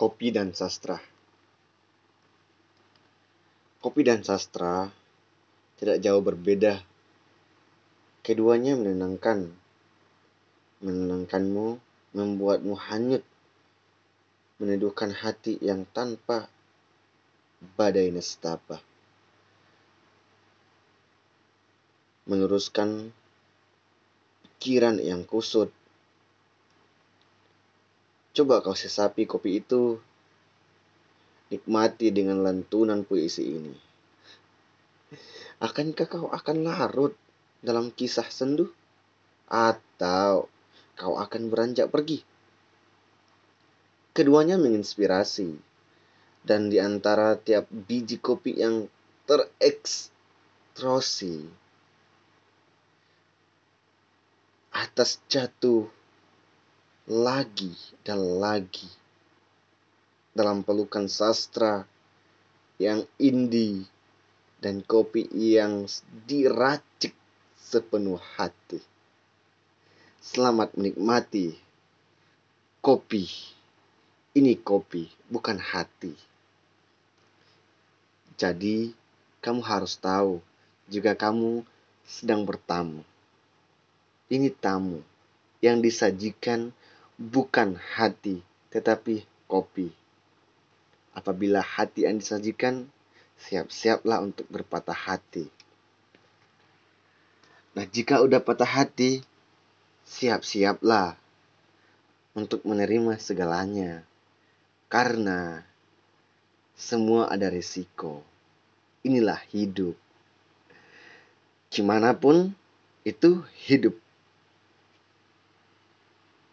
Kopi dan sastra. Kopi dan sastra tidak jauh berbeda. Keduanya menenangkan, menenangkanmu, membuatmu hanyut, meneduhkan hati yang tanpa badai nestapa. Meluruskan pikiran yang kusut Coba kau sesapi kopi itu. Nikmati dengan lantunan puisi ini. Akankah kau akan larut dalam kisah sendu? Atau kau akan beranjak pergi? Keduanya menginspirasi. Dan di antara tiap biji kopi yang terekstrosi atas jatuh lagi dan lagi dalam pelukan sastra yang indie dan kopi yang diracik sepenuh hati. Selamat menikmati kopi. Ini kopi, bukan hati. Jadi, kamu harus tahu jika kamu sedang bertamu. Ini tamu yang disajikan bukan hati, tetapi kopi. Apabila hati yang disajikan, siap-siaplah untuk berpatah hati. Nah, jika udah patah hati, siap-siaplah untuk menerima segalanya. Karena semua ada risiko. Inilah hidup. Gimana pun itu hidup.